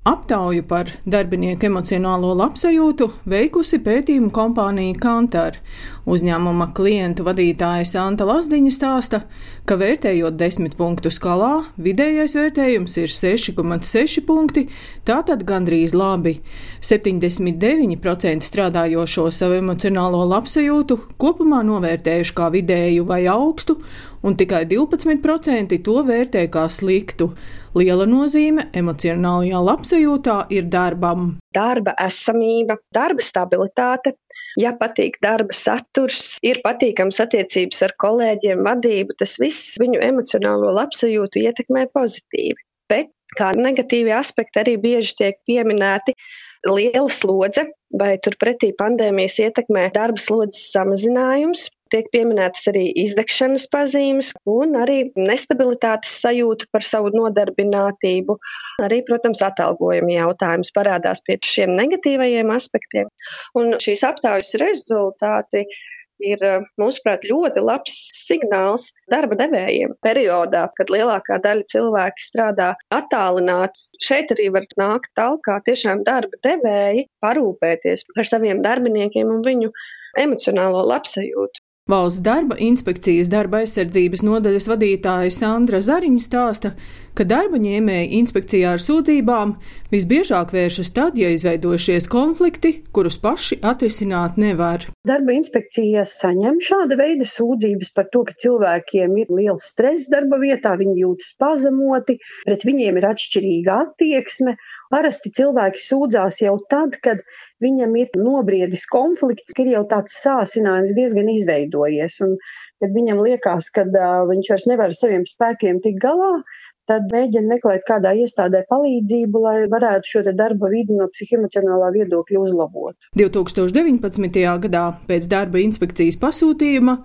Aptauju par darbinieku emocionālo labsajūtu veikusi pētījumu kompānija Kantar. Uzņēmuma klientu vadītāja Santa Lazdiņa stāsta, ka vērtējot desmit punktu skalā, vidējais vērtējums ir 6,6 punkti, tātad gandrīz labi. 79% strādājošo savu emocionālo labsajūtu kopumā novērtējuši kā vidēju vai augstu, un tikai 12% to vērtē kā sliktu. Liela nozīme emocionālajā labsajūtā ir darbam. Darba esamība, darba stabilitāte, ja patīk darba saturs, ir patīkams attiecības ar kolēģiem, vadību, tas viss viņu emocionālo labsajūtu ietekmē pozitīvi. Bet kā negatīvi aspekti arī bieži tiek pieminēti, liela slodze vai turpretī pandēmijas ietekmē darba slodzes samazinājums, tiek pieminētas arī izdegšanas pazīmes un arī nestabilitātes sajūta par savu nodarbinātību. Arī, protams, atalgojuma jautājums parādās pie šiem negatīvajiem aspektiem. Un šīs aptaujas rezultāti ir, mūsuprāt, ļoti labs signāls darba devējiem periodā, kad lielākā daļa cilvēki strādā attālināti. Šeit arī var nākt talkā tiešām darba devēji parūpēties par saviem darbiniekiem un viņu emocionālo labsajūtu. Valsts darba inspekcijas darba aizsardzības nodaļas vadītāja Sandra Zariņa stāsta, ka darba ņēmēji inspekcijā ar sūdzībām visbiežāk vēršas tad, ja izveidojušies konflikti, kurus paši atrisināt nevar. Darba inspekcija saņem šāda veida sūdzības par to, ka cilvēkiem ir liels stress darba vietā, viņi jūtas pazemoti, pret viņiem ir atšķirīga attieksme Parasti cilvēki sūdzās jau tad, kad viņam ir nobriedis konflikts, ka ir jau tāds sāsinājums diezgan izveidojies. Un, kad viņam liekas, ka uh, viņš vairs nevar ar saviem spēkiem tikt galā, tad mēģina meklēt kādā iestādē palīdzību, lai varētu šo darba vidi no psihoemocionālā viedokļa uzlabot. 2019. gadā pēc darba inspekcijas pasūtījuma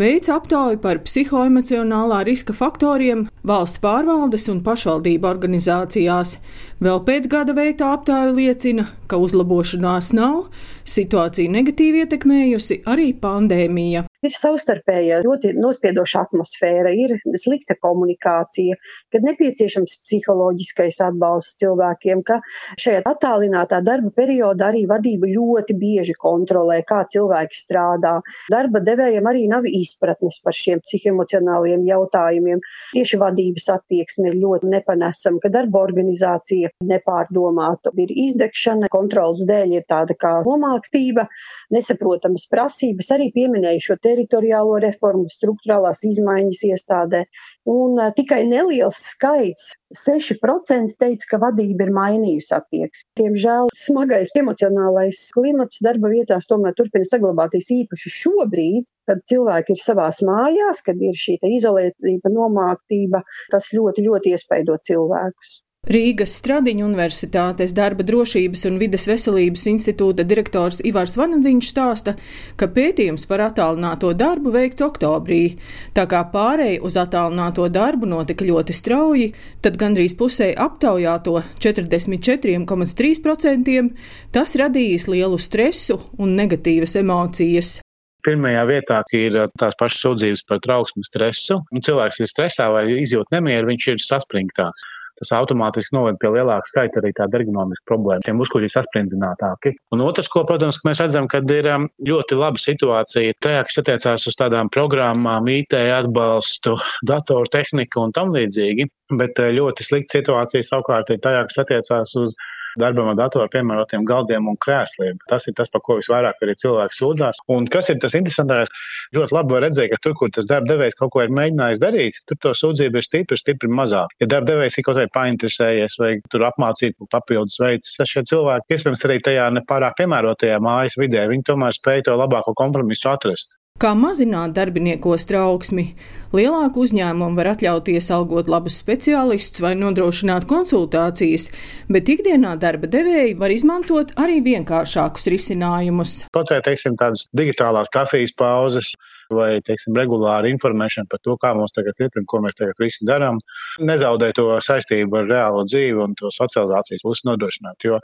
veica aptauju par psihoemocionālā riska faktoriem valsts pārvaldes un pašvaldību organizācijās. Vēl pēc gada veiktā aptauja liecina, ka uzlabošanās nav, situāciju negatīvi ietekmējusi arī pandēmija. Ir savstarpēja ļoti nospiedoša atmosfēra, ir slikta komunikācija, kad nepieciešams psiholoģiskais atbalsts cilvēkiem, ka šajā attālinātā darba periodā arī vadība ļoti bieži kontrolē, kā cilvēki strādā. Darba devējiem arī nav izpratnes par šiem psihoemocionāliem jautājumiem. Tieši vadības attieksme ir ļoti nepanesama, ka darba organizācija nepārdomāta ir izdegšana, kontrolas dēļ ir tāda kā nomāktība, nesaprotamas prasības, arī pieminēju šo te teritoriālo reformu, struktūrālās izmaiņas iestādē. Un tikai neliels skaits, 6% teica, ka vadība ir mainījusi attieksmi. Diemžēl smagais emocionālais klimats darba vietās tomēr turpina saglabāties īpaši šobrīd, kad cilvēki ir savās mājās, kad ir šī izolētība, nomāktība, tas ļoti, ļoti iespaido cilvēkus. Rīgas Stradiņu universitātes darba drošības un vides veselības institūta direktors Ivars Vanadziņš stāsta, ka pētījums par attālināto darbu veikts oktobrī. Tā kā pārēja uz attālināto darbu notika ļoti strauji, tad gandrīz pusē aptaujāto 44,3% tas radījis lielu stresu un negatīvas emocijas. Pirmajā vietā ir tās pašas sūdzības par trauksmu stresu. Nu, cilvēks ir stresā vai izjūt nemieru, viņš ir saspringtāks tas automātiski noved pie lielāka skaita arī tāda ergonomiska problēma. Tiem muskuļi ir sasprindzinātāki. Un otrs, ko, protams, mēs redzam, kad ir um, ļoti laba situācija tajā, kas attiecās uz tādām programmām, IT atbalstu, datoru tehniku un tam līdzīgi, bet uh, ļoti slikta situācija savukārt ir tajā, kas attiecās uz darbam ar datoru piemērotiem galdiem un krēsliem. Tas ir tas, par ko visvairāk arī cilvēks sūdzās. Un kas ir tas interesantākais? Ļoti labi redzēt, ka tur, kur tas darba devējs kaut ko ir mēģinājis darīt, tur to sūdzību ir stipri, stipri mazāk. Ja darba devējs ir kaut kā painteresējies vai tur apmācīt papildus veidus, tad šie cilvēki, iespējams, arī tajā nepārāk piemērotajā mājas vidē, viņi tomēr spēj to labāko kompromisu atrast. Kā mazināt darbiniekos trauksmi? Lielāku uzņēmumu var atļauties algot labus speciālistus vai nodrošināt konsultācijas, bet ikdienā darba devēji var izmantot arī vienkāršākus risinājumus. Kaut vai, teiksim, tādas digitālās kafijas pauzes, vai, teiksim, regulāra informēšana par to, kā mums tagad iet un ko mēs tagad visi darām, nezaudē to saistību ar reālo dzīvi un to socializācijas pusi nodrošināt. Jo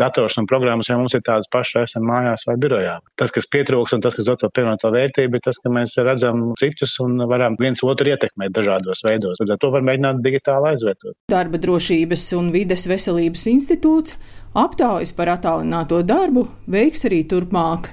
dators un programmas jau mums ir tādas pašas, esam mājās vai birojā. Tas, kas pietrūks un tas, kas dod to pievienoto vērtību, ir tas, ka mēs redzam citus un varam viens otru ietekmēt dažādos veidos. Tad to var mēģināt digitāli aizvietot. Darba drošības un vides veselības institūts aptaujas par attālināto darbu veiks arī turpmāk.